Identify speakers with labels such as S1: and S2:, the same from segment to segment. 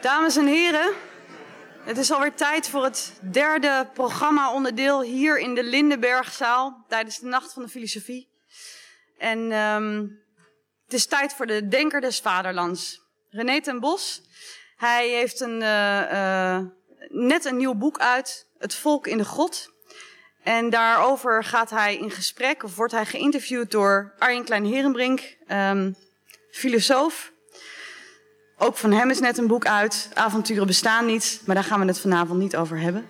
S1: Dames en heren, het is alweer tijd voor het derde programma-onderdeel hier in de Lindenbergzaal tijdens de Nacht van de Filosofie. En um, het is tijd voor de Denker des Vaderlands. René ten Bos, hij heeft een, uh, net een nieuw boek uit, Het Volk in de God. En daarover gaat hij in gesprek, of wordt hij geïnterviewd door Arjen Klein-Herenbrink, um, filosoof. Ook van hem is net een boek uit, Avonturen bestaan niet, maar daar gaan we het vanavond niet over hebben.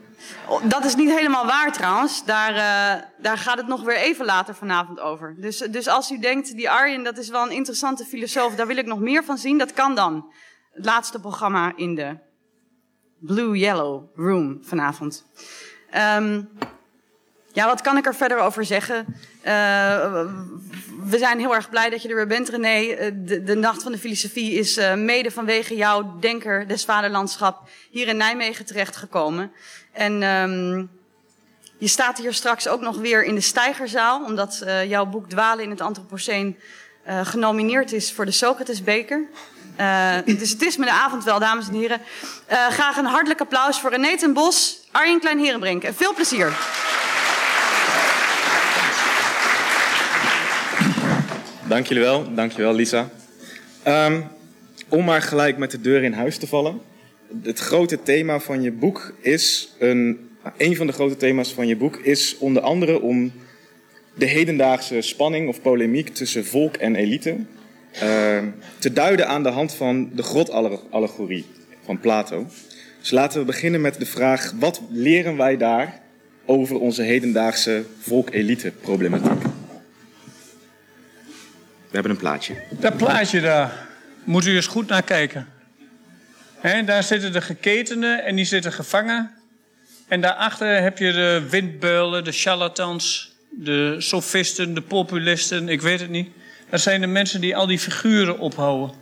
S1: Dat is niet helemaal waar trouwens, daar, uh, daar gaat het nog weer even later vanavond over. Dus, dus als u denkt, die Arjen, dat is wel een interessante filosoof, daar wil ik nog meer van zien, dat kan dan. Het laatste programma in de Blue Yellow Room vanavond. Um, ja, wat kan ik er verder over zeggen? Uh, we zijn heel erg blij dat je er weer bent, René. De, de Nacht van de Filosofie is uh, mede vanwege jouw Denker des Vaderlandschap hier in Nijmegen terechtgekomen. En um, je staat hier straks ook nog weer in de Steigerzaal, omdat jouw boek Dwalen in het Anthropoceen genomineerd is voor de Socratesbeker. Dus het is me de avond wel, dames en heren. Graag een hartelijk applaus voor René ten Bos, Arjen Klein-Herenbrink. En veel plezier.
S2: Dank jullie wel, dank je wel Lisa. Um, om maar gelijk met de deur in huis te vallen. Het grote thema van je boek is, een, een van de grote thema's van je boek is onder andere om de hedendaagse spanning of polemiek tussen volk en elite uh, te duiden aan de hand van de grotallegorie van Plato. Dus laten we beginnen met de vraag, wat leren wij daar over onze hedendaagse volk-elite problematiek? We hebben een plaatje.
S3: Dat plaatje daar, moet u eens goed naar kijken. He, daar zitten de geketenen en die zitten gevangen. En daarachter heb je de windbeulen, de charlatans, de sofisten, de populisten, ik weet het niet. Dat zijn de mensen die al die figuren ophouden.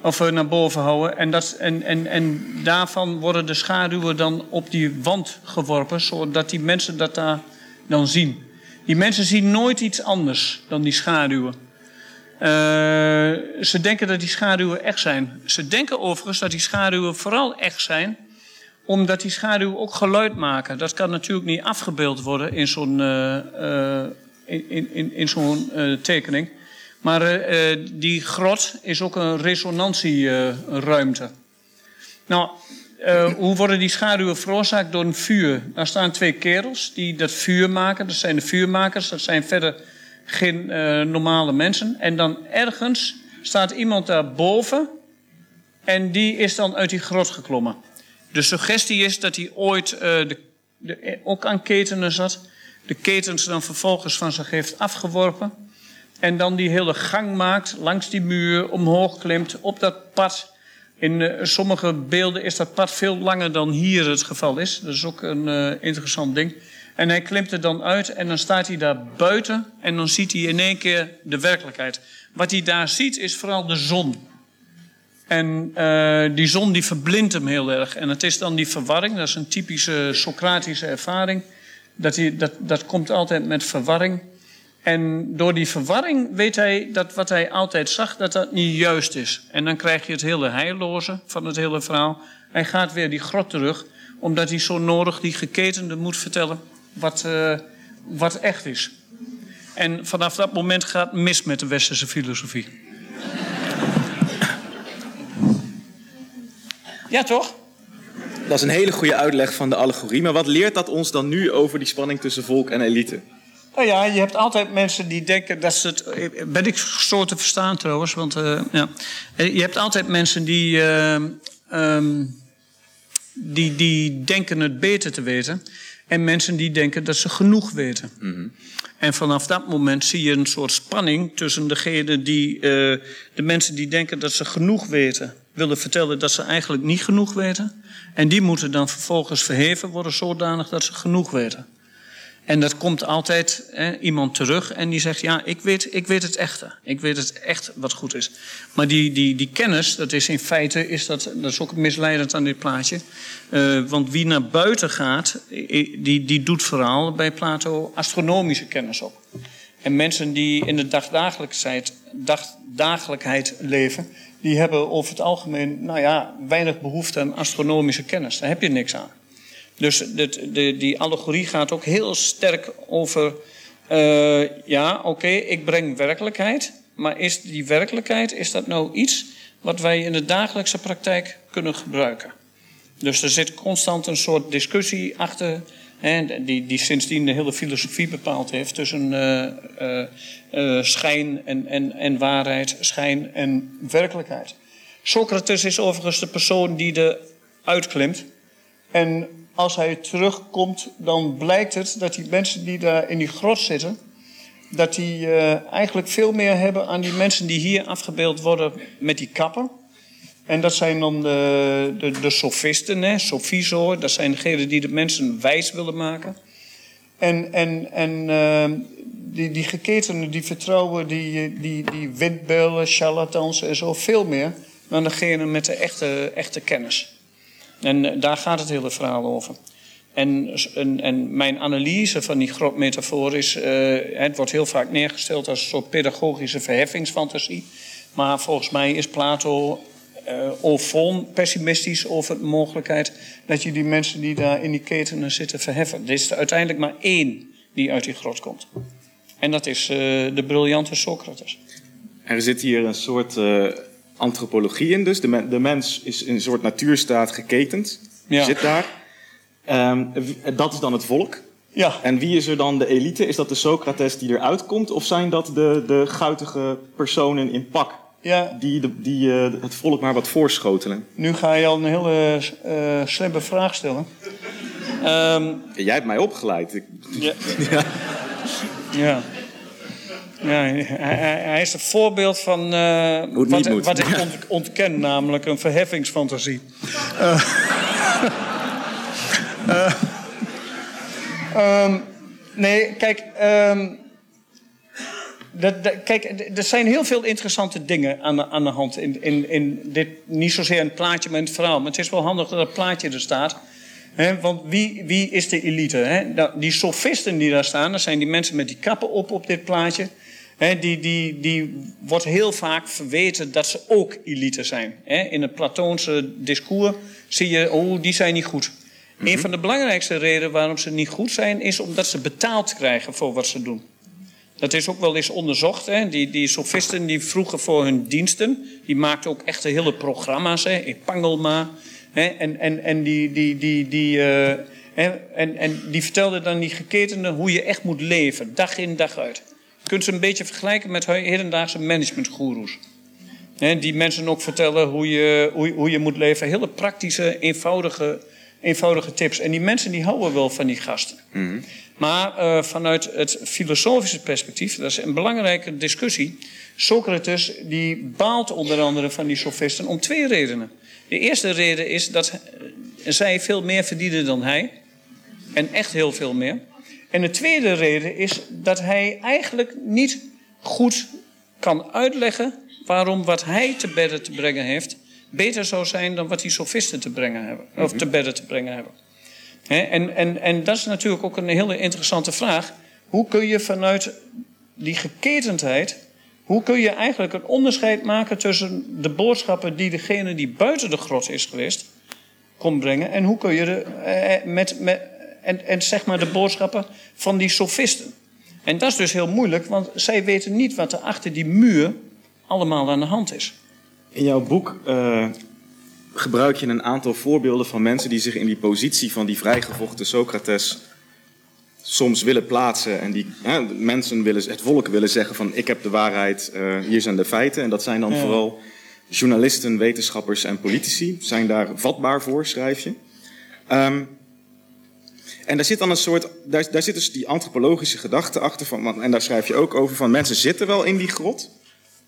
S3: Of naar boven houden. En, dat, en, en, en daarvan worden de schaduwen dan op die wand geworpen, zodat die mensen dat daar dan zien. Die mensen zien nooit iets anders dan die schaduwen. Uh, ze denken dat die schaduwen echt zijn. Ze denken overigens dat die schaduwen vooral echt zijn, omdat die schaduwen ook geluid maken. Dat kan natuurlijk niet afgebeeld worden in zo'n uh, uh, in, in, in zo'n tekening. Maar die grot is ook een resonantieruimte. nou, hoe worden die schaduwen veroorzaakt? Door een vuur. Daar staan twee kerels die dat vuur maken. Dat zijn de vuurmakers. Dat zijn verder geen uh, normale mensen. En dan ergens staat iemand daarboven en die is dan uit die grot geklommen. De suggestie is dat hij ooit uh, de, de, ook aan ketenen zat. De ketens dan vervolgens van zich heeft afgeworpen. En dan die hele gang maakt, langs die muur, omhoog klimt, op dat pad. In uh, sommige beelden is dat pad veel langer dan hier het geval is. Dat is ook een interessant ding. En hij klimt er dan uit en dan staat hij daar buiten en dan ziet hij in één keer de werkelijkheid. Wat hij daar ziet is vooral de zon. En uh, die zon die verblindt hem heel erg. En het is dan die verwarring, dat is een typische Socratische ervaring. Dat, hij, dat, dat komt altijd met verwarring. En door die verwarring weet hij dat wat hij altijd zag, dat dat niet juist is. En dan krijg je het hele heilloze van het hele verhaal. Hij gaat weer die grot terug, omdat hij zo nodig die geketende moet vertellen wat, uh, wat echt is. En vanaf dat moment gaat het mis met de westerse filosofie. Ja, toch?
S2: Dat is een hele goede uitleg van de allegorie. Maar wat leert dat ons dan nu over die spanning tussen volk en elite?
S3: Nou ja, je hebt altijd mensen die denken dat ze het. Ben ik zo te verstaan trouwens? Want uh, ja. Je hebt altijd mensen die. Uh, um, die, die denken het beter te weten. En mensen die denken dat ze genoeg weten. Mm -hmm. En vanaf dat moment zie je een soort spanning tussen degene die, uh, de mensen die denken dat ze genoeg weten, willen vertellen dat ze eigenlijk niet genoeg weten. En die moeten dan vervolgens verheven worden zodanig dat ze genoeg weten. En dat komt altijd hè, iemand terug en die zegt: Ja, ik weet, ik weet het echte. Ik weet het echt wat goed is. Maar die, die, die kennis, dat is in feite, is dat, dat is ook misleidend aan dit plaatje. Uh, want wie naar buiten gaat, die, die doet vooral bij Plato astronomische kennis op. En mensen die in de dagdagelijkheid, dagdagelijkheid leven, die hebben over het algemeen nou ja, weinig behoefte aan astronomische kennis. Daar heb je niks aan. Dus de, die allegorie gaat ook heel sterk over, uh, ja, oké, ik breng werkelijkheid, maar is die werkelijkheid, is dat nou iets wat wij in de dagelijkse praktijk kunnen gebruiken? Dus er zit constant een soort discussie achter Hè, die, die sindsdien de hele filosofie bepaald heeft tussen uh, uh, schijn en, en, en waarheid, schijn en werkelijkheid. Socrates is overigens de persoon die er uitklimt. En als hij terugkomt, dan blijkt het dat die mensen die daar in die grot zitten, dat die eigenlijk veel meer hebben aan die mensen die hier afgebeeld worden met die kappen en dat zijn dan de, de, de sofisten, hè. Dat zijn degenen die de mensen wijs willen maken. En, en, en uh, die, die geketenen die vertrouwen die, die, die windbellen, charlatans en zo veel meer dan degene met de echte, echte kennis. En uh, daar gaat het hele verhaal over. En, en, en mijn analyse van die grotmetafoor is, uh, het wordt heel vaak neergesteld als een soort pedagogische verheffingsfantasie. Maar volgens mij is Plato uh, of pessimistisch over de mogelijkheid dat je die mensen die daar in die ketenen zitten verheffen. Er is uiteindelijk maar één die uit die grot komt. En dat is de briljante Socrates.
S2: Er zit hier een soort antropologie in, dus de, men, de, mens is in een soort natuurstaat geketend. Ja. Zit daar. Um, dat is dan het volk.
S3: Ja.
S2: En wie is er dan de elite? Is dat de Socrates die eruit komt? Of zijn dat de, de guitige personen in pak ja. die, de, die uh, het volk maar wat voorschotelen.
S3: Nu ga je al een hele uh, slimme vraag stellen.
S2: Um, Jij hebt mij opgeleid.
S3: Ja. ja. ja. Ja, hij, hij, is een voorbeeld van uh, wat, wat, ik ont, ontken, namelijk een verheffingsfantasie. Uh, um, nee, kijk, um, dat, kijk, er zijn heel veel interessante dingen aan de, aan de hand in, in, in dit, niet zozeer een plaatje, maar in het verhaal. Maar het is wel handig dat het plaatje er staat. He, want wie, wie is de elite? He? Nou, die sofisten die daar staan, dat zijn die mensen met die kappen op op dit plaatje. He, die, die, die wordt heel vaak verweten dat ze ook elite zijn. In het Platoonse discours zie je, oh, die zijn niet goed. Mm Een van de belangrijkste redenen waarom ze niet goed zijn, is omdat ze betaald krijgen voor wat ze doen. Dat is ook wel eens onderzocht. Hè. Die, die sofisten die vroegen voor hun diensten. Die maakten ook echte hele programma's. Hè. Epangelma. Hè. En, en, en, die, die, die, die, uh, hè. en, en die vertelden dan die geketenden hoe je echt moet leven. Dag in, dag uit. Je kunt ze een beetje vergelijken met hedendaagse managementgoeroes. Die mensen ook vertellen hoe je, hoe, hoe je moet leven. Hele praktische, eenvoudige, eenvoudige tips. En die mensen die houden wel van die gasten. Mm maar uh, vanuit het filosofische perspectief, dat is een belangrijke discussie. Socrates die baalt onder andere van die sofisten om twee redenen. De eerste reden is dat eh, zij veel meer verdienen dan hij. En echt heel veel meer. En de tweede reden is dat hij eigenlijk niet goed kan uitleggen waarom wat hij te bedden te brengen heeft beter zou zijn dan wat die sofisten te brengen hebben. Of te bedden te brengen hebben en, en, en dat is natuurlijk ook een hele interessante vraag. Hoe kun je vanuit die geketendheid, hoe kun je eigenlijk een onderscheid maken tussen de boodschappen die degene die buiten de grot is geweest, kon brengen, en hoe kun je de, eh, met, met, en, en zeg maar de boodschappen van die sofisten. En dat is dus heel moeilijk, want zij weten niet wat er achter die muur allemaal aan de hand is.
S2: In jouw boek uh, gebruik je een aantal voorbeelden van mensen die zich in die positie van die vrijgevochten Socrates soms willen plaatsen. En die hè, mensen willen, het volk willen zeggen van ik heb de waarheid, uh, hier zijn de feiten. En dat zijn dan vooral journalisten, wetenschappers en politici. Zijn daar vatbaar voor, schrijf je. Um, en daar zit dan een soort, daar, daar zit dus die antropologische gedachte achter van, en daar schrijf je ook over van mensen zitten wel in die grot.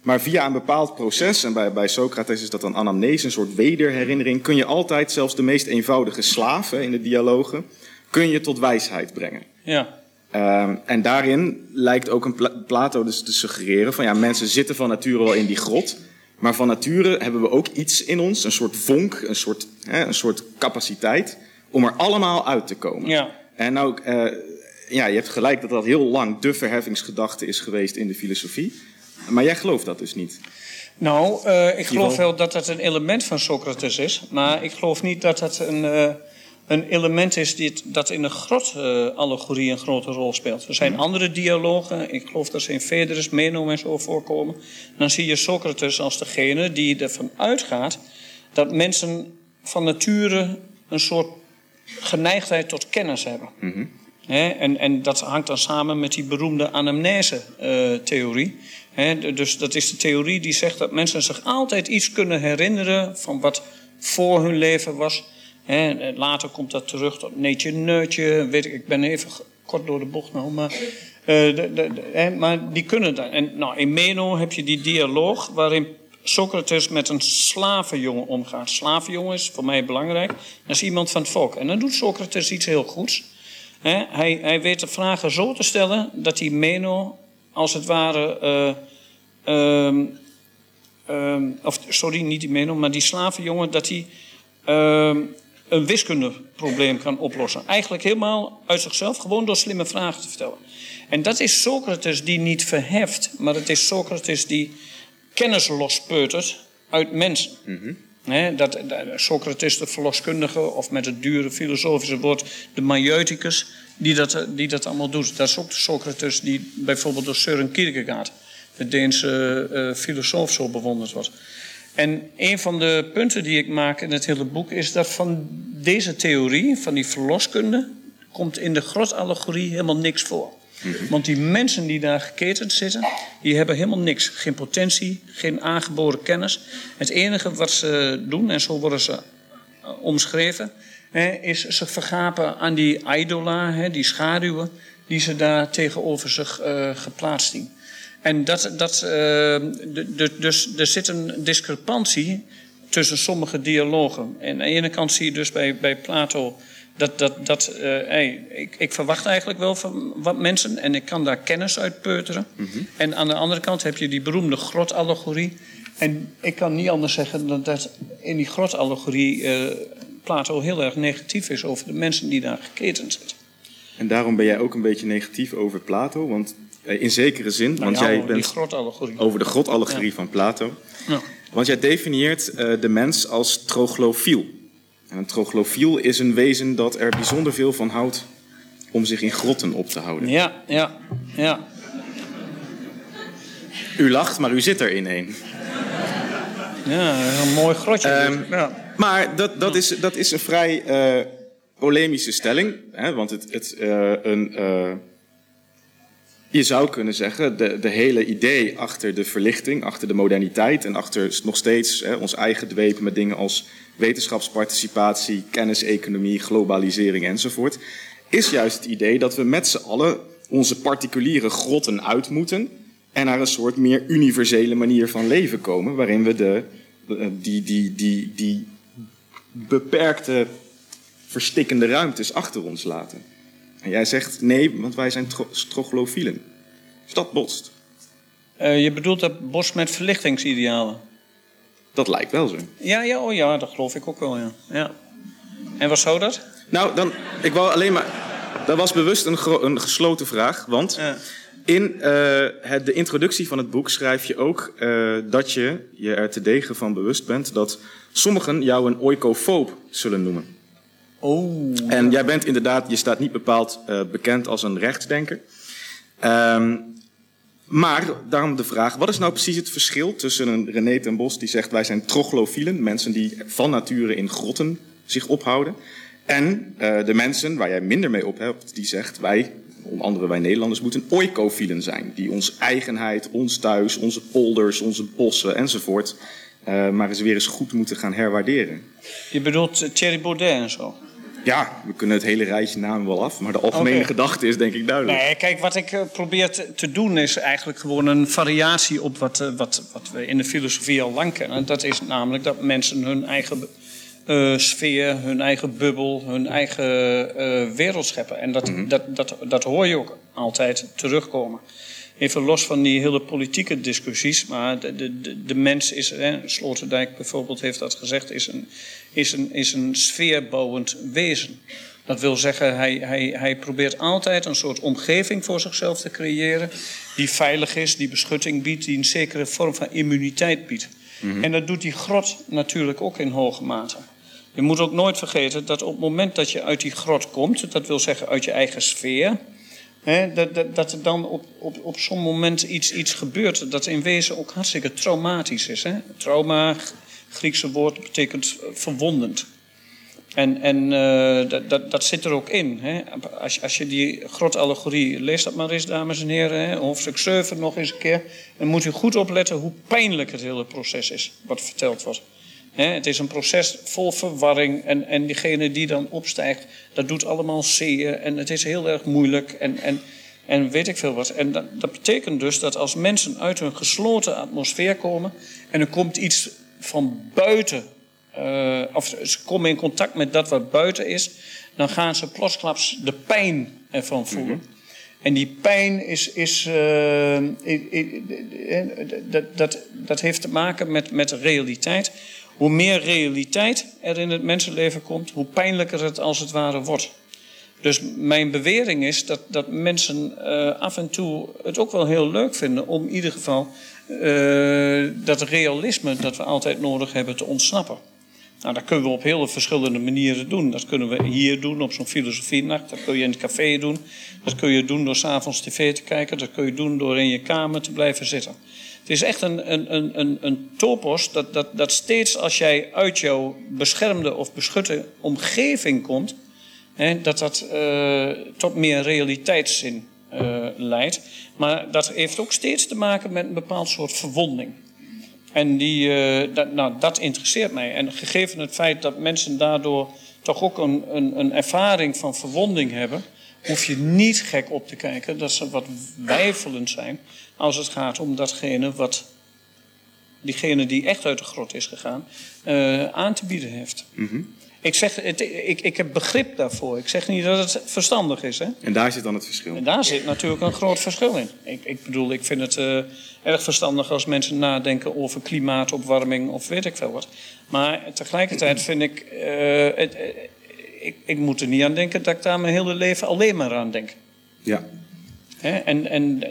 S2: Maar via een bepaald proces, en bij, bij Socrates is dat een anamnese, een soort wederherinnering, kun je altijd zelfs de meest eenvoudige slaven in de dialogen, kun je tot wijsheid brengen.
S3: Ja.
S2: Um, en daarin lijkt ook een Plato dus te suggereren van ja, mensen zitten van nature wel in die grot, maar van nature hebben we ook iets in ons, een soort vonk, een soort, hè, een soort capaciteit, om er allemaal uit te komen.
S3: Ja.
S2: En nou, uh, ja, je hebt gelijk dat dat heel lang de verheffingsgedachte is geweest in de filosofie. Maar jij gelooft dat dus niet.
S3: Nou, uh, ik geloof wel dat dat een element van Socrates is. Maar ik geloof niet dat dat een, uh, een element is die, dat in de grot-allegorie een grote rol speelt. Er zijn mhm. andere dialogen. Ik geloof dat ze in Phaedrus, Meno en zo voorkomen. Dan zie je Socrates als degene die ervan uitgaat dat mensen van nature een soort geneigdheid tot kennis hebben. Mm en, en, dat hangt dan samen met die beroemde anamnese-theorie. dus dat is de theorie die zegt dat mensen zich altijd iets kunnen herinneren van wat voor hun leven was. later komt dat terug tot neetje neutje. Weet ik, ik ben even kort door de bocht nou, maar, uh, de, de, maar die kunnen dat. En nou, in Meno heb je die dialoog waarin Socrates met een slavenjongen omgaat. Slavenjongen is voor mij belangrijk. Dat is iemand van het volk. En dan doet Socrates iets heel goeds. hij, hij weet de vragen zo te stellen dat hij Meno als het ware. Uh, um, of sorry, niet die Meno, maar die slavenjongen, dat hij uh, een wiskundeprobleem kan oplossen. Eigenlijk helemaal uit zichzelf, gewoon door slimme vragen te vertellen. En dat is Socrates die niet verheft, maar het is Socrates die kennis lospeutert uit mensen. Mm dat, Socrates, de verloskundige, of met het dure filosofische woord, de majeuticus, die dat, die dat allemaal doet. Dat is ook de Socrates die bijvoorbeeld door Søren Kierkegaard, de Deense uh, filosoof, zo bewonderd wordt. En een van de punten die ik maak in het hele boek is dat van deze theorie, van die verloskunde, komt in de grotallegorie helemaal niks voor. Mhm. Want die mensen die daar geketend zitten, die hebben helemaal niks. Geen potentie, geen aangeboren kennis. Het enige wat ze doen, en zo worden ze eh, omschreven, is ze vergapen aan die idola, die schaduwen, die ze daar tegenover zich uh, geplaatst zien. En dat, dat, de, dus er zit een discrepantie tussen sommige dialogen. En aan de ene kant zie je dus bij, bij Plato dat, dat, dat uh, hey, ik, ik, verwacht eigenlijk wel van wat mensen en ik kan daar kennis uit peuteren. Mm -hmm. En aan de andere kant heb je die beroemde grotallegorie. En ik kan niet anders zeggen dan dat in die grotallegorie uh, Plato heel erg negatief is over de mensen die daar geketend zitten.
S2: En daarom ben jij ook een beetje negatief over Plato, want eh, in zekere zin, nou, want ja, jij bent over de grotallegorie ja. van Plato. Ja. Want jij definieert de mens als troglofiel. En een troglofiel is een wezen dat er bijzonder veel van houdt om zich in grotten op te houden.
S3: Ja, ja, ja.
S2: U lacht, maar u zit er in een.
S3: Ja, een mooi grotje. Um,
S2: ja. Maar dat, dat, is, dat is een vrij uh, polemische stelling. Hè, want het, het, uh, een, uh, je zou kunnen zeggen, de, de hele idee achter de verlichting, achter de moderniteit en achter nog steeds hè, ons eigen dwepen met dingen als wetenschapsparticipatie, kenniseconomie, globalisering enzovoort, is juist het idee dat we met z'n allen onze particuliere grotten uit moeten en naar een soort meer universele manier van leven komen, waarin we de, die, die, die, die beperkte, verstikkende ruimtes achter ons laten. En jij zegt nee, want wij zijn troglofielen. Dus dat botst.
S3: Uh, je bedoelt dat botst met verlichtingsidealen?
S2: Dat lijkt wel zo.
S3: Ja, ja, oh ja, dat geloof ik ook wel, ja. ja. En wat zou dat?
S2: Nou, dan, ik wou alleen maar... Dat was bewust een, een gesloten vraag, want... Ja. In uh, het, de introductie van het boek schrijf je ook uh, dat je je er te degen van bewust bent dat sommigen jou een oikofoob zullen noemen.
S3: Oh.
S2: En jij bent inderdaad, je staat niet bepaald uh, bekend als een rechtsdenker. Um, maar daarom de vraag, wat is nou precies het verschil tussen een René ten Bos die zegt wij zijn troglofielen, mensen die van nature in grotten zich ophouden, en uh, de mensen waar jij minder mee op hebt, die zegt wij, onder andere wij Nederlanders, moeten oikofielen zijn. Die ons eigenheid, ons thuis, onze polders, onze bossen enzovoort, uh, maar eens weer eens goed moeten gaan herwaarderen.
S3: Je bedoelt Thierry Baudet en zo?
S2: Ja, we kunnen het hele rijtje namen wel af, maar de algemene okay. gedachte is denk ik duidelijk.
S3: Nee, kijk, wat ik uh, probeer te, doen is eigenlijk gewoon een variatie op wat, uh, wat, wat we in de filosofie al lang kennen. Dat is namelijk dat mensen hun eigen uh, sfeer, hun eigen bubbel, hun eigen wereld scheppen. En dat, mm -hmm. dat, dat, dat hoor je ook altijd terugkomen. Even los van die hele politieke discussies, maar de, de, de mens is, hè, Sloterdijk bijvoorbeeld heeft dat gezegd, is een, is een, is een sfeerbouwend wezen. Dat wil zeggen, hij, hij, hij probeert altijd een soort omgeving voor zichzelf te creëren. die veilig is, die beschutting biedt, die een zekere vorm van immuniteit biedt. En dat doet die grot natuurlijk ook in hoge mate. Je moet ook nooit vergeten dat op het moment dat je uit die grot komt, dat wil zeggen uit je eigen sfeer, dat, dat, dat er dan op, op, op zo'n moment iets, iets gebeurt dat in wezen ook hartstikke traumatisch is. Hè? Trauma, Griekse woord, betekent verwondend. En, en uh, dat, dat, dat, zit er ook in. Als, als je die grotallegorie, lees dat maar eens, dames en heren, hè? hoofdstuk 7 nog eens een keer. Dan moet u goed opletten hoe pijnlijk het hele proces is, wat verteld wordt. Het is een proces vol verwarring en, en diegene die dan opstijgt, dat doet allemaal zeer en het is heel erg moeilijk en, en, en weet ik veel wat. En dat, dat betekent dus dat als mensen uit hun gesloten atmosfeer komen en er komt iets van buiten uh, of ze komen in contact met dat wat buiten is, dan gaan ze plotsklaps de pijn ervan voelen. Mm-hmm. En die pijn is, is uh, dat, dat, dat heeft te maken met, met realiteit. Hoe meer realiteit er in het mensenleven komt, hoe pijnlijker het als het ware wordt. Dus mijn bewering is dat, dat mensen uh, af en toe het ook wel heel leuk vinden om in ieder geval uh, dat realisme dat we altijd nodig hebben te ontsnappen. Nou, dat kunnen we op hele verschillende manieren doen. Dat kunnen we hier doen op zo'n filosofienacht. Dat kun je in het café doen. Dat kun je doen door s'avonds tv te kijken. Dat kun je doen door in je kamer te blijven zitten. Het is echt een, een, een, een topos dat, dat, dat steeds als jij uit jouw beschermde of beschutte omgeving komt, hè, dat dat uh, tot meer realiteitszin uh, leidt. Maar dat heeft ook steeds te maken met een bepaald soort verwonding. En die, uh, dat, nou, dat interesseert mij. En gegeven het feit dat mensen daardoor toch ook een, een, een ervaring van verwonding hebben, hoef je niet gek op te kijken dat ze wat wijfelend zijn als het gaat om datgene wat diegene die echt uit de grot is gegaan uh, aan te bieden heeft. Mm -hmm. Ik, zeg, het, ik, ik heb begrip daarvoor. Ik zeg niet dat het verstandig is. Hè?
S2: En daar zit dan het verschil?
S3: En daar zit natuurlijk een groot verschil in. Ik, ik bedoel, ik vind het uh, erg verstandig als mensen nadenken over klimaatopwarming of weet ik veel wat. Maar tegelijkertijd vind ik, uh, het, ik, ik moet er niet aan denken dat ik daar mijn hele leven alleen maar aan denk.
S2: Ja.
S3: En, en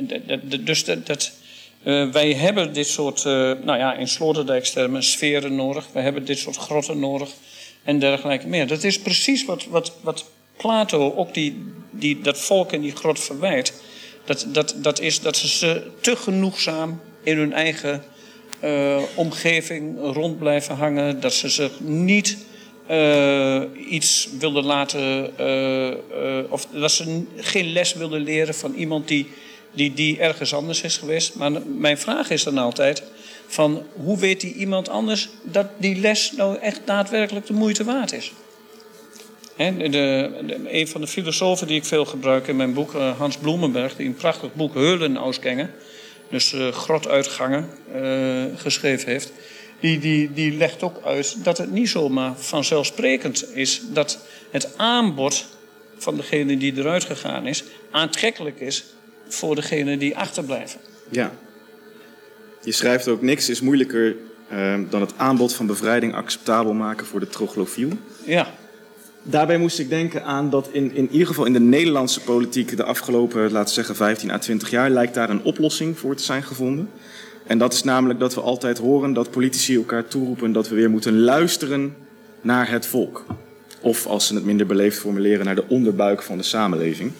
S3: dus dat, uh, wij hebben dit soort, nou ja, in Sloterdijkstermen, sferen nodig. We hebben dit soort grotten nodig en dergelijke meer. Dat is precies wat, wat, wat Plato ook die, die, dat volk in die grot verwijt. Dat, dat, dat is dat ze, ze te genoegzaam in hun eigen uh, omgeving rond blijven hangen. Dat ze zich niet uh, iets wilden laten. Uh, of dat ze geen les wilden leren van iemand die, die, die ergens anders is geweest. Maar mijn vraag is dan altijd van hoe weet die iemand anders dat die les nou echt daadwerkelijk de moeite waard is. de, de, een van de filosofen die ik veel gebruik in mijn boek, Hans Bloemenberg, die een prachtig boek Heulenausgangen, dus uh, grotuitgangen, geschreven heeft, die, die, die legt ook uit dat het niet zomaar vanzelfsprekend is dat het aanbod van degene die eruit gegaan is aantrekkelijk is voor degene die achterblijven.
S2: Ja, je schrijft ook niks is moeilijker uh, dan het aanbod van bevrijding acceptabel maken voor de troglofiel.
S3: Ja.
S2: Daarbij moest ik denken aan dat in, in ieder geval in de Nederlandse politiek de afgelopen, laten we zeggen, 15 à 20 jaar lijkt daar een oplossing voor te zijn gevonden. En dat is namelijk dat we altijd horen dat politici elkaar toeroepen dat we weer moeten luisteren naar het volk. Of als ze het minder beleefd formuleren, naar de onderbuik van de samenleving.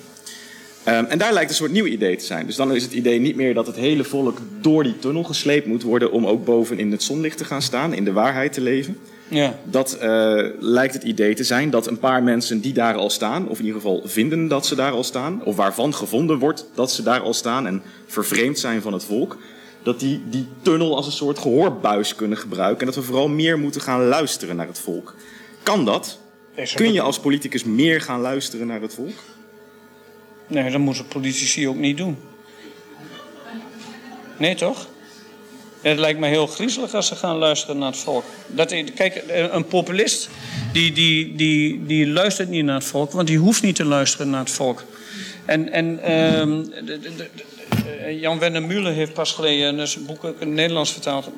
S2: Um, en daar lijkt een soort nieuw idee te zijn. Dus dan is het idee niet meer dat het hele volk door die tunnel gesleept moet worden om ook boven in het zonlicht te gaan staan, in de waarheid te leven.
S3: Ja.
S2: Dat uh, lijkt het idee te zijn dat een paar mensen die daar al staan, of in ieder geval vinden dat ze daar al staan, of waarvan gevonden wordt dat ze daar al staan en vervreemd zijn van het volk, dat die die tunnel als een soort gehoorbuis kunnen gebruiken en dat we vooral meer moeten gaan luisteren naar het volk. Kan dat? Kun je als politicus meer gaan luisteren naar het volk?
S3: Nee, dat moeten politici ook niet doen. Nee, toch? Het lijkt me heel griezelig als ze gaan luisteren naar het volk. Dat, kijk, een populist die, die, die, die luistert niet naar het volk, want die hoeft niet te luisteren naar het volk. En, en um, de, de, de, eh, Jan Werner Müller heeft pas geleden zijn boek ook in het Nederlands vertaald.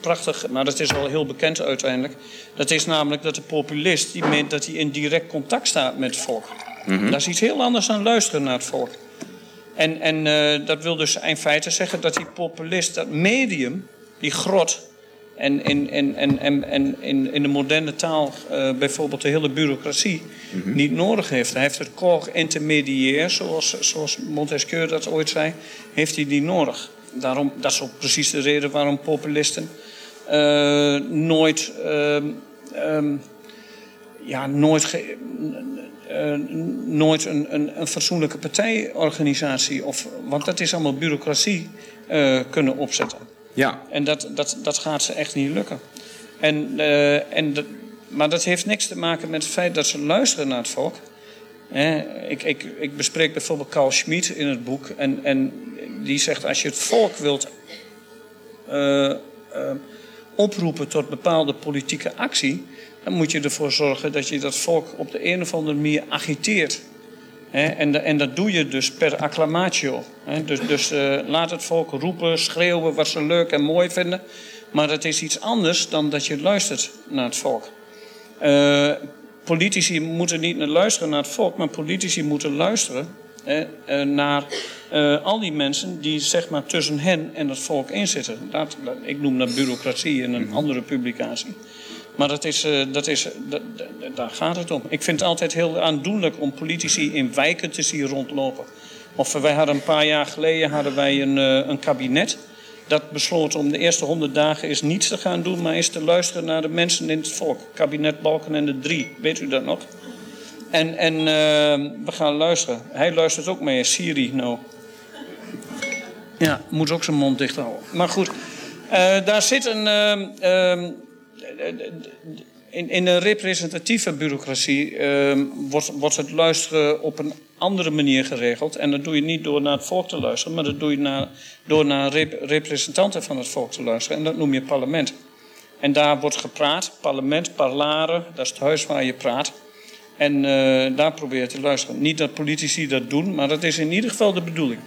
S3: Prachtig, maar dat is wel heel bekend uiteindelijk. Dat is namelijk dat de populist die meent dat hij in direct contact staat met het volk. Dat is iets heel anders dan luisteren naar het volk. En, en uh, dat wil dus in feite zeggen dat die populist, dat medium, die grot, en in, in, en, en, en in, in de moderne taal uh, bijvoorbeeld de hele bureaucratie mm -hmm. niet nodig heeft. Hij heeft het corps intermediair, zoals, zoals Montesquieu dat ooit zei, heeft hij niet nodig. Daarom, dat is ook precies de reden waarom populisten uh, nooit, um, ja, nooit, ge, uh, nooit een, een, een fatsoenlijke partijorganisatie, of, want dat is allemaal bureaucratie, kunnen opzetten.
S2: Ja.
S3: En dat, dat, dat gaat ze echt niet lukken. En, uh, en dat, maar dat heeft niks te maken met het feit dat ze luisteren naar het volk. ik, ik, ik bespreek bijvoorbeeld Carl Schmid in het boek. En, en die zegt: als je het volk wilt uh, uh, oproepen tot bepaalde politieke actie. dan moet je ervoor zorgen dat je dat volk op de een of andere manier agiteert. En, dat doe je dus per acclamatio. dus dus uh, laat het volk roepen, schreeuwen wat ze leuk en mooi vinden. Maar dat is iets anders dan dat je luistert naar het volk. Uh, politici moeten niet naar luisteren naar het volk, maar politici moeten luisteren uh, naar al die mensen die zeg maar tussen hen en het volk inzitten. Ik noem dat bureaucratie in een andere publicatie. Maar dat is, uh, dat is, dat, daar gaat het om. Ik vind het altijd heel aandoenlijk om politici in wijken te zien rondlopen. Of wij hadden een paar jaar geleden hadden wij een, uh, een kabinet. Dat besloot om de eerste honderd dagen is niets te gaan doen, maar is te luisteren naar de mensen in het volk. Kabinet Balken en de Drie, weet u dat nog? En, en we gaan luisteren. Hij luistert ook mee, Siri nou. Ja, moet ook zijn mond dicht houden. Maar goed, daar zit een in, in een representatieve bureaucratie uh, wordt, wordt het luisteren op een andere manier geregeld. En dat doe je niet door naar het volk te luisteren, maar dat doe je naar, door naar rep representanten van het volk te luisteren. En dat noem je parlement. En daar wordt gepraat, parlement, parlare, dat is het huis waar je praat. En uh, daar probeer je te luisteren. Niet dat politici dat doen, maar dat is in ieder geval de bedoeling.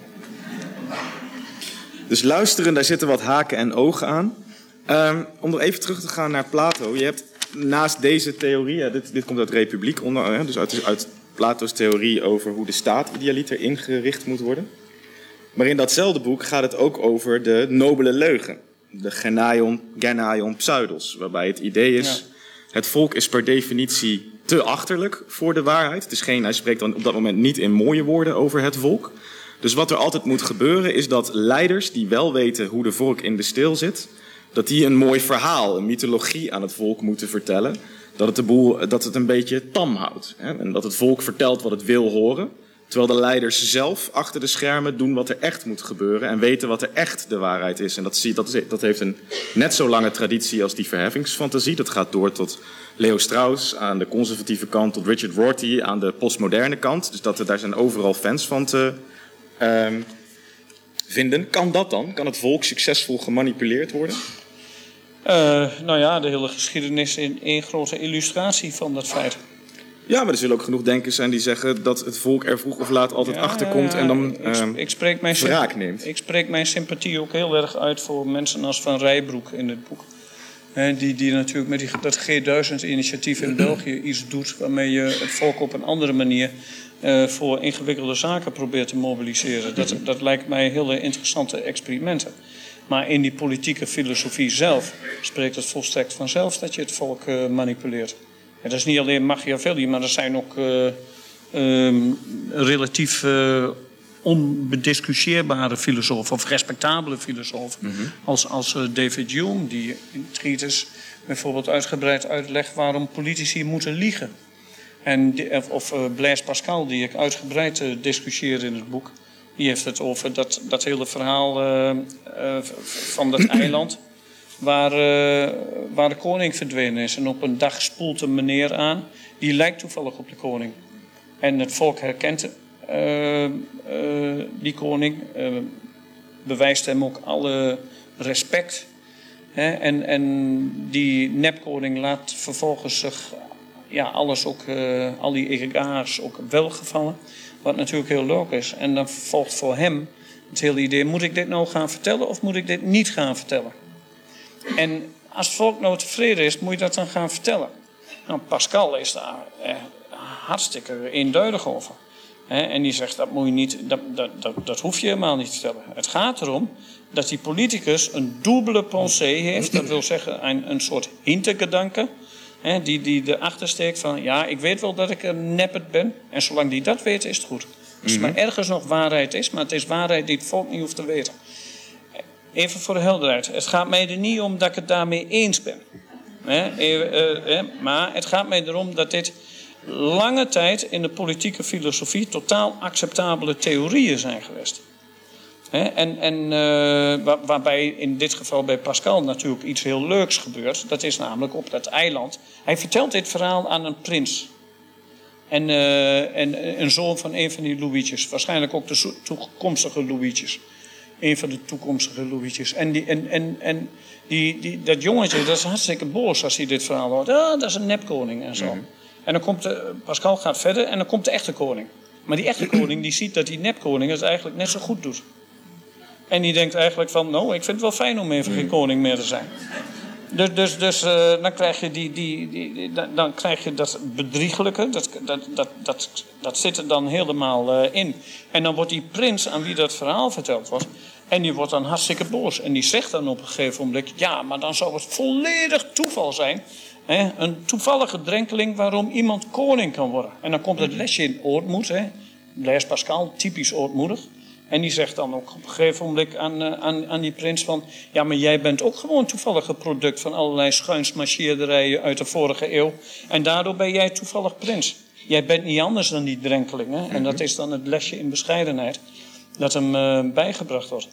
S2: Dus luisteren, daar zitten wat haken en ogen aan. Um, om nog even terug te gaan naar Plato. Je hebt naast deze theorie, dit, dit, komt uit Republiek, onder, dus uit, uit Plato's theorie over hoe de staat idealiter ingericht moet worden. Maar in datzelfde boek gaat het ook over de nobele leugen. De genaion, genaion pseudos. Waarbij het idee is, ja. het volk is per definitie te achterlijk voor de waarheid. Het is geen, hij spreekt dan op dat moment niet in mooie woorden over het volk. Dus wat er altijd moet gebeuren is dat leiders die wel weten hoe de volk in de steel zit dat die een mooi verhaal, een mythologie aan het volk moeten vertellen. Dat het de boel, dat het een beetje tam houdt. Hè? En dat het volk vertelt wat het wil horen. Terwijl de leiders zelf achter de schermen doen wat er echt moet gebeuren. En weten wat er echt de waarheid is. En dat, zie, dat, dat heeft een net zo lange traditie als die verheffingsfantasie. Dat gaat door tot Leo Strauss aan de conservatieve kant. Tot Richard Rorty aan de postmoderne kant. Dus dat, daar zijn overal fans van te um, vinden. Kan dat dan? Kan het volk succesvol gemanipuleerd worden?
S3: Uh, nou ja, de hele geschiedenis in één grote illustratie van dat feit.
S2: Ja, maar er zullen ook genoeg denkers zijn die zeggen dat het volk er vroeg of laat altijd ja, achterkomt en dan
S3: ik, uh, ik spreek mijn
S2: wraak neemt.
S3: Ik spreek mijn sympathie ook heel erg uit voor mensen als Van Rijbroek in het boek. He, die, die natuurlijk met die, dat G1000-initiatief in België iets doet waarmee je het volk op een andere manier uh, voor ingewikkelde zaken probeert te mobiliseren. Dat, dat lijkt mij hele interessante experimenten. Maar in die politieke filosofie zelf spreekt het volstrekt vanzelf dat je het volk uh, manipuleert. En dat is niet alleen Machiavelli, maar er zijn ook uh, um, relatief uh, onbediscussieerbare filosofen of respectabele filosofen. Mm -hmm. Als, als David Hume, die in treatise bijvoorbeeld uitgebreid uitlegt waarom politici moeten liegen. En of Blaise Pascal, die ik uitgebreid discussieer in het boek. Die heeft het over dat, dat hele verhaal uh, uh, van dat eiland. Waar, uh, waar de koning verdwenen is. En op een dag spoelt een meneer aan. Die lijkt toevallig op de koning. En het volk herkent die koning. bewijst hem ook alle respect. Hè? En, en die nepkoning laat vervolgens zich ja, alles ook, al die egaars ook welgevallen. Wat natuurlijk heel is. En dan volgt voor hem Het hele idee, moet ik dit nou gaan vertellen of moet ik dit niet gaan vertellen? En als het volk nou tevreden is, moet je dat dan gaan vertellen. Nou, Pascal is daar eh, hartstikke eenduidig over. en die zegt, dat, moet je niet, dat, dat, dat, dat hoef je helemaal niet te vertellen. Het gaat erom dat die politicus een dubbele pensée heeft. Dat wil zeggen een, een soort hintergedanke. Die, die erachter steekt van, ja, ik weet wel dat ik een neppert ben. En zolang die dat weet, is het goed. Als er maar ergens nog waarheid is, maar het is waarheid die het volk niet hoeft te weten. Even voor de helderheid. Het gaat mij er niet om dat ik het daarmee eens ben. Eh, maar het gaat mij erom dat dit lange tijd in de politieke filosofie totaal acceptabele theorieën zijn geweest. En en uh, waarbij in dit geval bij Pascal natuurlijk iets heel leuks gebeurt. Dat is namelijk op dat eiland. Hij vertelt dit verhaal aan een prins. En, uh, en een zoon van een van die Louietjes. Waarschijnlijk ook de toekomstige Louietjes. Een van de toekomstige Louietjes. En, die, en, en, en die, die, dat jongetje, dat is hartstikke boos als hij dit verhaal hoort. Ah, dat is een nepkoning en zo. Mhm. En dan komt de, Pascal gaat verder en dan komt de echte koning. Maar die echte koning die ziet dat die nepkoning het eigenlijk net zo goed doet. En die denkt eigenlijk van, nou, ik vind het wel fijn om even geen koning meer te zijn. Dus, dus, dus uh, dan, krijg je die, die, die, dan krijg je dat bedriegelijke, dat, dat, dat, dat, dat zit er dan helemaal uh, in. En dan wordt die prins aan wie dat verhaal verteld wordt, en die wordt dan hartstikke boos. En die zegt dan op een gegeven moment, ja, maar dan zou het volledig toeval zijn Hè, een toevallige drenkeling waarom iemand koning kan worden. En dan komt het lesje in ootmoed. Hè. Blaise Pascal, typisch ootmoedig. En die zegt dan ook op een gegeven moment aan, eh, aan, aan die prins van... ja, maar jij bent ook gewoon toevallig een product van allerlei schuinsmarcheerderijen uit de vorige eeuw. En daardoor ben jij toevallig prins. Jij bent niet anders dan die drenkeling. Hè? En dat is dan het lesje in bescheidenheid dat hem uh, bijgebracht wordt.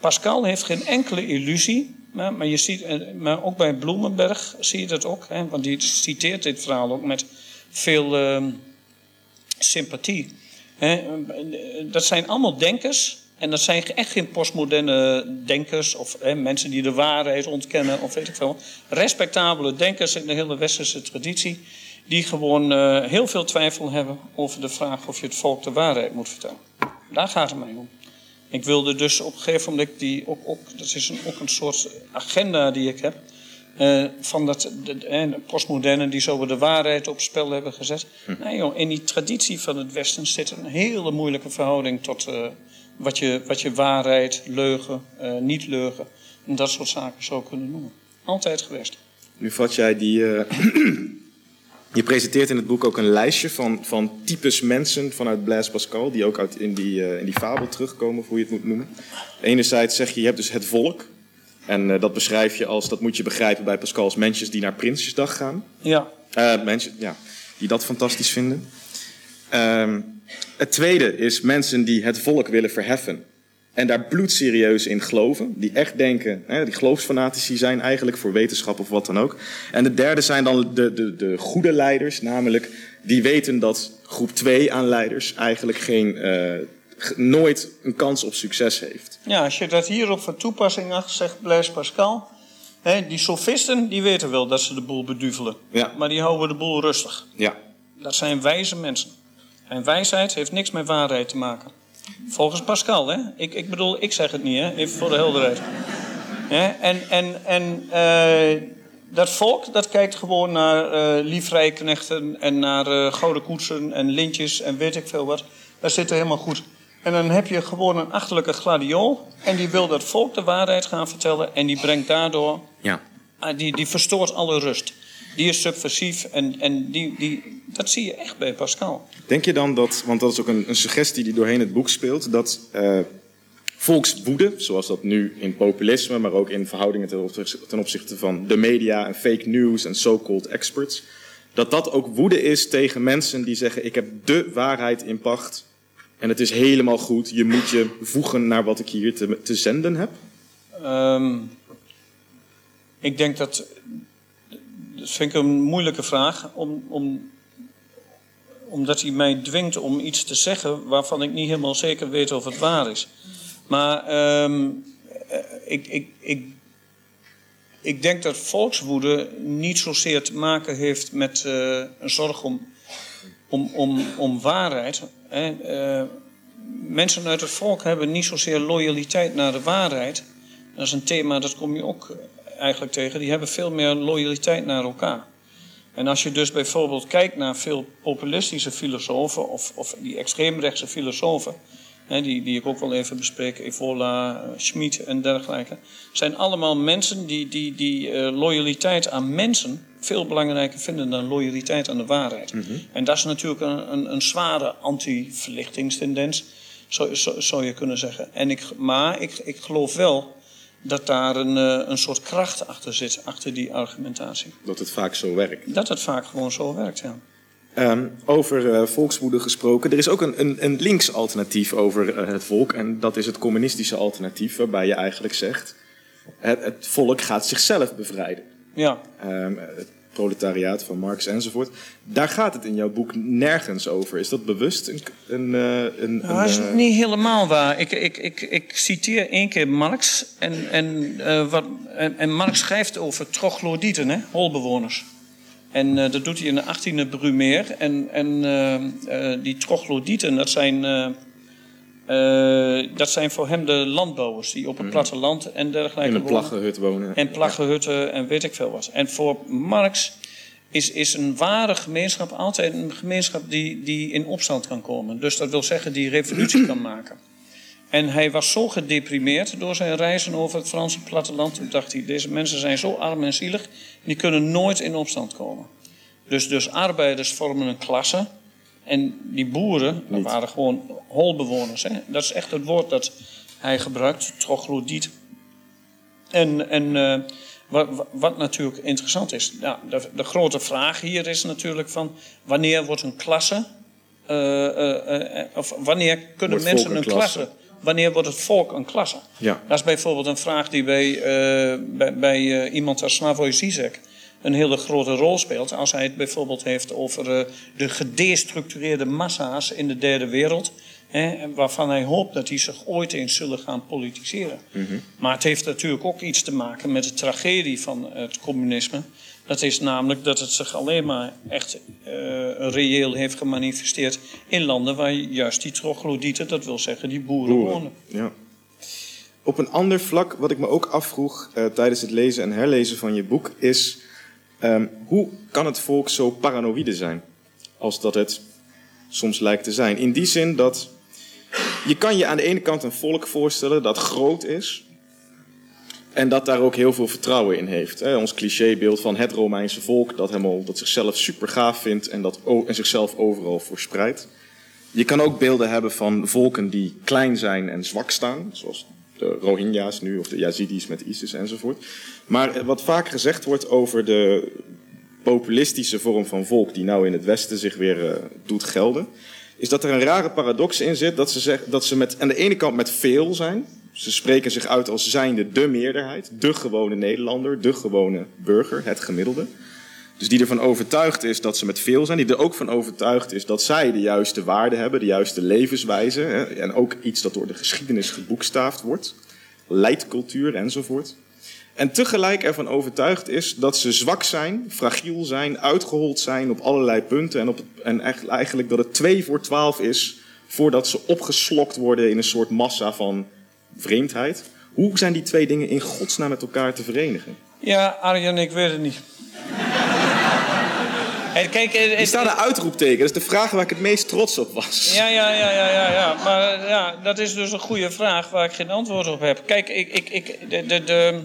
S3: Pascal heeft geen enkele illusie maar, maar, je ziet, eh, maar ook bij Bloemenberg zie je dat ook. Hè, want die citeert dit verhaal ook met veel uh, sympathie. Dat zijn allemaal denkers. En dat zijn echt geen postmoderne denkers of mensen die de waarheid ontkennen of weet ik veel. Respectabele denkers in de hele westerse traditie. Die gewoon uh, heel veel twijfel hebben over de vraag of je het volk de waarheid moet vertellen. Daar gaat het mij om. Ik wilde dus op een gegeven moment die ook, ook dat is een, ook een soort agenda die ik heb. Uh, van dat, de, de, postmoderne die zo de waarheid op spel hebben gezet. Hm. Nee joh, in die traditie van het Westen zit een hele moeilijke verhouding tot uh, wat, je, wat je waarheid, leugen, uh, niet leugen en dat soort zaken zou kunnen noemen. Altijd geweest.
S2: Nu vat jij die, je presenteert in het boek ook een lijstje van, van types mensen vanuit Blaise Pascal, die ook uit in, die, in die fabel terugkomen, hoe je het moet noemen. Enerzijds zeg je, je hebt dus het volk. En uh, dat beschrijf je als, dat moet je begrijpen bij Pascal, als mensen die naar Prinsjesdag gaan.
S3: Ja.
S2: Uh, mensen, ja, die dat fantastisch vinden. Ehm, het tweede is mensen die het volk willen verheffen. En daar bloedserieus in geloven. Die echt denken, hè, die geloofsfanatici zijn eigenlijk voor wetenschap of wat dan ook. En de derde zijn dan de, de, de goede leiders, namelijk die weten dat groep 2 aan leiders eigenlijk geen, uh, nooit een kans op succes heeft.
S3: Ja, als je dat hierop van toepassing acht, zegt Blaise Pascal. Hè, die sofisten die weten wel dat ze de boel beduvelen.
S2: Ja.
S3: Maar die houden de boel rustig.
S2: Ja.
S3: Dat zijn wijze mensen. En wijsheid heeft niks met waarheid te maken. Volgens Pascal, hè? Ik, ik bedoel, ik zeg het niet, hè? Even voor de helderheid. Ja, en en, en uh, dat volk, dat kijkt gewoon naar uh, liefrijknechten en naar uh, gouden koetsen en lintjes en weet ik veel wat. Dat zit er helemaal goed. En dan heb je gewoon een achterlijke gladiool. En die wil dat volk de waarheid gaan vertellen. En die brengt daardoor...
S2: Ja.
S3: Die, die verstoort alle rust die is subversief en, en die, die, dat zie je echt bij Pascal.
S2: Denk je dan dat, want dat is ook een, een suggestie die doorheen het boek speelt, dat uh, volkswoede, zoals dat nu in populisme, maar ook in verhoudingen ten opzichte, ten opzichte van de media en fake news en so-called experts, dat dat ook woede is tegen mensen die zeggen: Ik heb de waarheid in pacht en het is helemaal goed, je moet je voegen naar wat ik hier te, te zenden heb?
S3: Um, ik denk dat dat vind ik een moeilijke vraag, om, om, omdat hij mij dwingt om iets te zeggen waarvan ik niet helemaal zeker weet of het waar is. Maar um, ik, ik, ik, ik denk dat volkswoede niet zozeer te maken heeft met uh, een zorg om, om, om, om waarheid. Hè. Uh, mensen uit het volk hebben niet zozeer loyaliteit naar de waarheid. Dat is een thema, dat kom je ook eigenlijk tegen. Die hebben veel meer loyaliteit naar elkaar. En als je dus bijvoorbeeld kijkt naar veel populistische filosofen of, of die extreemrechtse filosofen, hè, die, die ik ook wel even bespreek, Evola, uh, Schmid en dergelijke, zijn allemaal mensen die, die, die uh, loyaliteit aan mensen veel belangrijker vinden dan loyaliteit aan de waarheid.
S2: Mhm.
S3: En dat is natuurlijk een, een, een zware anti-verlichtingstendens, zou, zou, zou je kunnen zeggen. En ik, maar ik, ik geloof wel dat daar een, uh, een soort kracht achter zit, achter die argumentatie.
S2: Dat het vaak zo werkt.
S3: Dat het vaak gewoon zo werkt, ja.
S2: Um, over uh, volkswoede gesproken. Er is ook een, een, een links alternatief over uh, het volk. En dat is het communistische alternatief, waarbij je eigenlijk zegt: het, het volk gaat zichzelf bevrijden.
S3: Ja.
S2: Um, het proletariaat van Marx enzovoort. Daar gaat het in jouw boek nergens over. Is dat bewust een. een, een,
S3: nou, dat is niet helemaal waar. Ik, ik, ik, ik citeer één keer Marx. En, en, uh, wat, en, en, Marx schrijft over troglodyten, hè, holbewoners. En uh, dat doet hij in de 18e Brumaire. En, en uh, die troglodyten, dat zijn. dat zijn voor hem de landbouwers die op het platteland en dergelijke
S2: In een plaggenhut wonen.
S3: En plaggenhutten en weet ik veel wat. En voor Marx is, is een ware gemeenschap altijd een gemeenschap die, die in opstand kan komen. Dus dat wil zeggen die revolutie kan maken. En hij was zo gedeprimeerd door zijn reizen over het Franse platteland. Toen dacht hij, deze mensen zijn zo arm en zielig, die kunnen nooit in opstand komen. Dus, dus arbeiders vormen een klasse. En die boeren, dat waren gewoon holbewoners. Hè? Dat is echt het woord dat hij gebruikt, troglodyt. En, en uh, wat, wat, natuurlijk interessant is, nou, de, de, grote vraag hier is natuurlijk van wanneer wordt een klasse, uh, uh, of wanneer kunnen
S2: Wordt
S3: mensen een klasse. Wanneer wordt het volk een klasse?
S2: Ja.
S3: Dat is bijvoorbeeld een vraag die bij, uh, bij, bij uh, iemand als Slavoj Zizek een hele grote rol speelt. Als hij het bijvoorbeeld heeft over uh, de gedestructureerde massa's in de derde wereld. Hè, waarvan hij hoopt dat die zich ooit eens zullen gaan politiseren.
S2: Mhm.
S3: Maar het heeft natuurlijk ook iets te maken met de tragedie van het communisme. Dat is namelijk dat het zich alleen maar echt uh, reëel heeft gemanifesteerd in landen waar juist die troglodyten, dat wil zeggen die boeren,
S2: Boeren.
S3: wonen.
S2: Ja. Op een ander vlak, wat ik me ook afvroeg uh, tijdens het lezen en herlezen van je boek, is um, hoe kan het volk zo paranoïde zijn als dat het soms lijkt te zijn? In die zin dat je kan je aan de ene kant een volk voorstellen dat groot is, en dat daar ook heel veel vertrouwen in heeft. Hè. Ons clichébeeld van het Romeinse volk dat, helemaal, dat zichzelf super gaaf vindt en, dat, en zichzelf overal verspreidt. Je kan ook beelden hebben van volken die klein zijn en zwak staan, zoals de Rohingya's nu of de Yazidis met ISIS enzovoort. Maar wat vaak gezegd wordt over de populistische vorm van volk die nou in het Westen zich weer uh, doet gelden, is dat er een rare paradox in zit dat ze, zeg, dat ze met, aan de ene kant met veel zijn, ze spreken zich uit als zijnde de meerderheid, de gewone Nederlander, de gewone burger, het gemiddelde. Dus die ervan overtuigd is dat ze met veel zijn, die er ook van overtuigd is dat zij de juiste waarden hebben, de juiste levenswijze. Hè, en ook iets dat door de geschiedenis geboekstaafd wordt, leidcultuur enzovoort. En tegelijk ervan overtuigd is dat ze zwak zijn, fragiel zijn, uitgehold zijn op allerlei punten. En, op, en eigenlijk dat het twee voor twaalf is voordat ze opgeslokt worden in een soort massa van vreemdheid. Hoe zijn die twee dingen in godsnaam met elkaar te verenigen?
S3: Ja, Arjen, ik weet het niet. Kijk, het,
S2: Er staat een uitroepteken. Dat is de vraag waar ik het meest trots op was.
S3: Ja, ja, ja, ja, ja, ja. Maar ja, dat is dus een goede vraag waar ik geen antwoord op heb. Kijk, ik, ik, ik, de, de, de,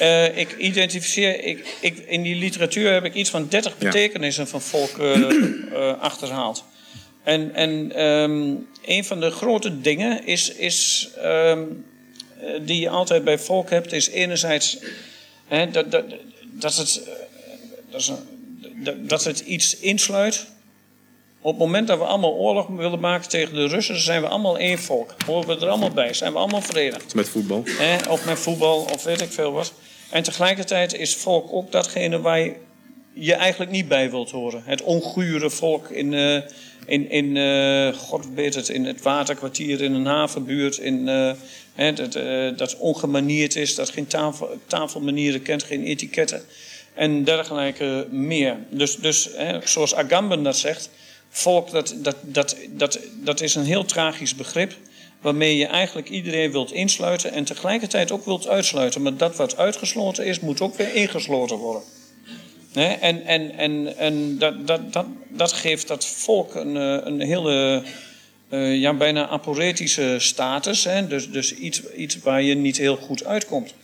S3: uh, ik identificeer, ik, ik, in die literatuur heb ik iets van 30
S2: Ja.
S3: betekenissen van volk uh, uh, achterhaald. En, en um, een van de grote dingen is, is um, die je altijd bij volk hebt, is enerzijds hè, dat, dat, dat, het, eh, dat, is een, dat, dat het iets insluit. Op het moment dat we allemaal oorlog willen maken tegen de Russen, zijn we allemaal één volk. Horen we er allemaal bij, zijn we allemaal verenigd.
S2: Met voetbal.
S3: Hè, of met voetbal, of weet ik veel wat. En tegelijkertijd is volk ook datgene waar je je eigenlijk niet bij wilt horen. Het ongure volk in, uh, in, in uh, god weet het, in het waterkwartier, in een havenbuurt, in, uh, hè, dat, dat ongemanierd is, dat geen tafel, tafelmanieren kent, geen etiketten en dergelijke meer. Dus, dus hè, zoals Agamben dat zegt, volk, dat, dat, dat, dat, dat is een heel tragisch begrip. Waarmee je eigenlijk iedereen wilt insluiten en tegelijkertijd ook wilt uitsluiten. Maar dat wat uitgesloten is, moet ook weer ingesloten worden. En, en, en, en dat, dat, dat, dat geeft dat volk een, eh, een hele uh, ja, bijna aporetische status. Hè? Dus, dus iets, iets waar je niet heel goed uitkomt.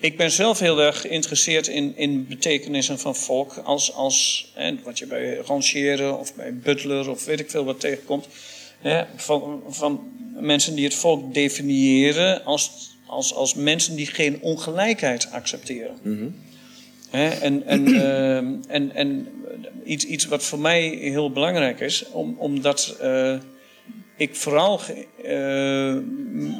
S3: Ik ben zelf heel erg geïnteresseerd in, in betekenissen van volk. Als, als wat je bij rangeren of bij butler of weet ik veel wat tegenkomt. Hè, van, van mensen die het volk definiëren als, als, als mensen die geen ongelijkheid accepteren.
S2: Mhm.
S3: En en, uh, en, en iets, iets wat voor mij heel belangrijk is, om, omdat uh, ik vooral uh,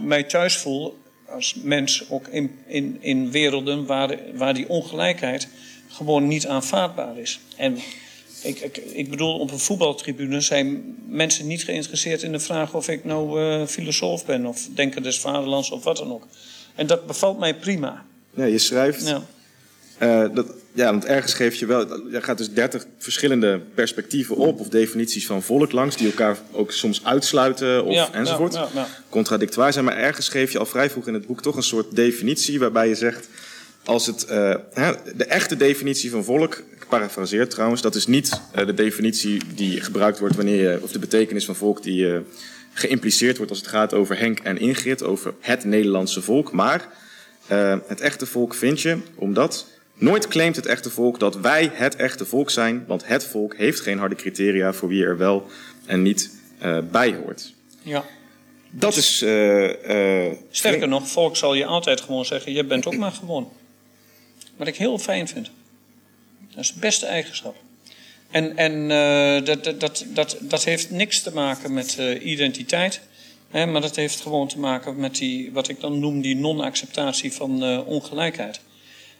S3: mij thuis voel als mens ook in, in, in werelden waar, waar die ongelijkheid gewoon niet aanvaardbaar is. En ik, ik, ik, bedoel, op een voetbaltribune zijn mensen niet geïnteresseerd in de vraag of ik nou uh, filosoof ben of denker des vaderlands of wat dan ook. En dat bevalt mij prima.
S2: Ja, je schrijft. Ja. Uh, dat, ja, want ergens geef je wel. Er gaat dus 30 verschillende perspectieven op of definities van volk langs, die elkaar ook soms uitsluiten of ja, enzovoort. Ja, ja, Contradictoir zijn. Maar ergens geef je al vrij vroeg in het boek toch een soort definitie waarbij je zegt. Als het, uh, de echte definitie van volk, ik parafraseer trouwens, dat is niet uh, de definitie die gebruikt wordt wanneer je, of de betekenis van volk die geïmpliceerd wordt als het gaat over Henk en Ingrid, over het Nederlandse volk. Maar het echte volk vind je omdat Nooit claimt het echte volk dat wij het echte volk zijn, want het volk heeft geen harde criteria voor wie er wel en niet uh, bij hoort.
S3: Ja.
S2: Dat is. Uh, uh,
S3: Sterker nog, volk zal je altijd gewoon zeggen: je bent ook maar gewoon. Wat ik heel fijn vind. Dat is de beste eigenschap. En, en dat, dat, dat, dat, dat heeft niks te maken met identiteit. Hè, maar dat heeft gewoon te maken met die, wat ik dan noem, die non-acceptatie van ongelijkheid.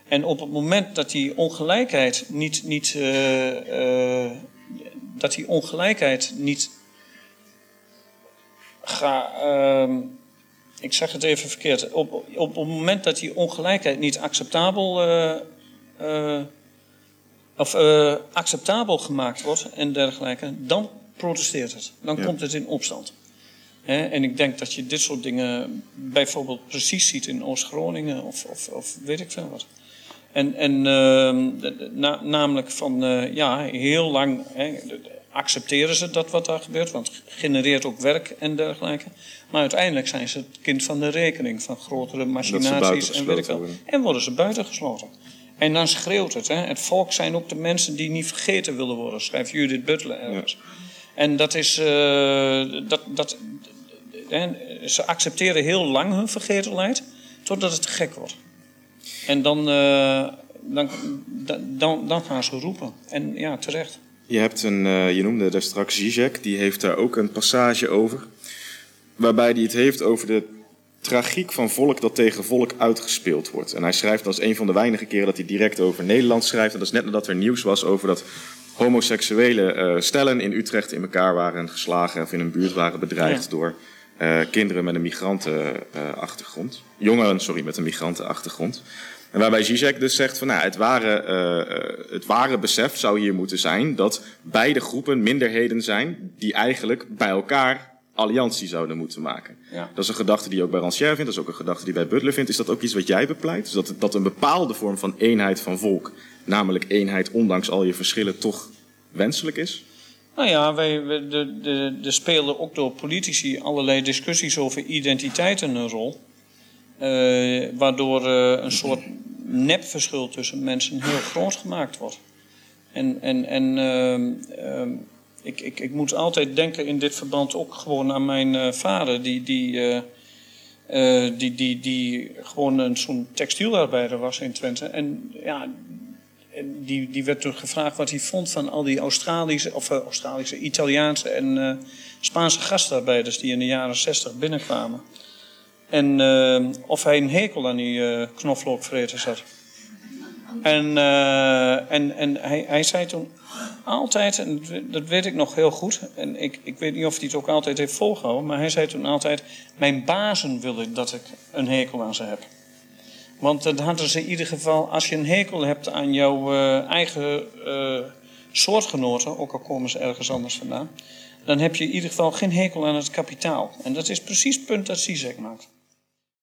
S3: En op het moment dat die ongelijkheid niet, niet, uh, uh, dat die ongelijkheid niet ga, uh, ik zeg het even verkeerd. Op, op het moment dat die ongelijkheid niet acceptabel, uh, of, acceptabel gemaakt wordt en dergelijke, dan protesteert het. Dan komt het in opstand. en ik denk dat je dit soort dingen bijvoorbeeld precies ziet in Oost-Groningen of, of, of weet ik veel wat. En, en uh, namelijk van, uh, ja, heel lang hè, accepteren ze dat wat daar gebeurt, want het genereert ook werk en dergelijke. Maar uiteindelijk zijn ze het kind van de rekening van grotere machinaties en wel. En worden ze buitengesloten. En dan schreeuwt het. Hè. Het volk zijn ook de mensen die niet vergeten willen worden, schrijft Judith Butler ergens. En dat is. Uh, dat, dat, ze accepteren heel lang hun vergetelheid, totdat het te gek wordt. En dan, uh, dan, dan, dan gaan ze roepen. En ja, terecht.
S2: Je, hebt een, uh, je noemde daar straks Zizek, die heeft daar ook een passage over. Waarbij hij het heeft over de tragiek van volk dat tegen volk uitgespeeld wordt. En hij schrijft als een van de weinige keren dat hij direct over Nederland schrijft. En dat is net nadat er nieuws was over dat homoseksuele uh, stellen in Utrecht in elkaar waren geslagen of in een buurt waren bedreigd ja. door uh, kinderen met een migrantenachtergrond. Jongeren, sorry, met een migrantenachtergrond. En waarbij Zizek dus zegt van nou, het, ware, uh, het ware besef zou hier moeten zijn dat beide groepen minderheden zijn die eigenlijk bij elkaar alliantie zouden moeten maken. Ja. Dat is een gedachte die je ook bij Rancière vindt, dat is ook een gedachte die bij Butler vindt. Is dat ook iets wat jij bepleit? Dus dat, dat een bepaalde vorm van eenheid van volk, namelijk eenheid ondanks al je verschillen, toch wenselijk is?
S3: Nou ja, wij, er spelen ook door politici allerlei discussies over identiteiten een rol. Uh, waardoor uh, een soort nepverschil tussen mensen heel groot gemaakt wordt. En, en, en uh, ik, ik, ik moet altijd denken in dit verband ook gewoon aan mijn uh, vader, die, die, die, die, die gewoon zo'n textielarbeider was in Twente. En ja, die, die werd toen gevraagd wat hij vond van al die Australische, of Australische, Italiaanse en Spaanse gastarbeiders die in de jaren zestig binnenkwamen. En uh, of hij een hekel aan die uh, knoflookvreters had. En, uh, en, en hij, hij zei toen altijd, en dat weet ik nog heel goed, en ik, ik weet niet of hij het ook altijd heeft volgehouden, maar hij zei toen altijd: Mijn bazen willen dat ik een hekel aan ze heb. Want dan hadden ze in ieder geval, als je een hekel hebt aan jouw eigen soortgenoten, ook al komen ze ergens anders vandaan, dan heb je in ieder geval geen hekel aan het kapitaal. En dat is precies het punt dat Zizek maakt.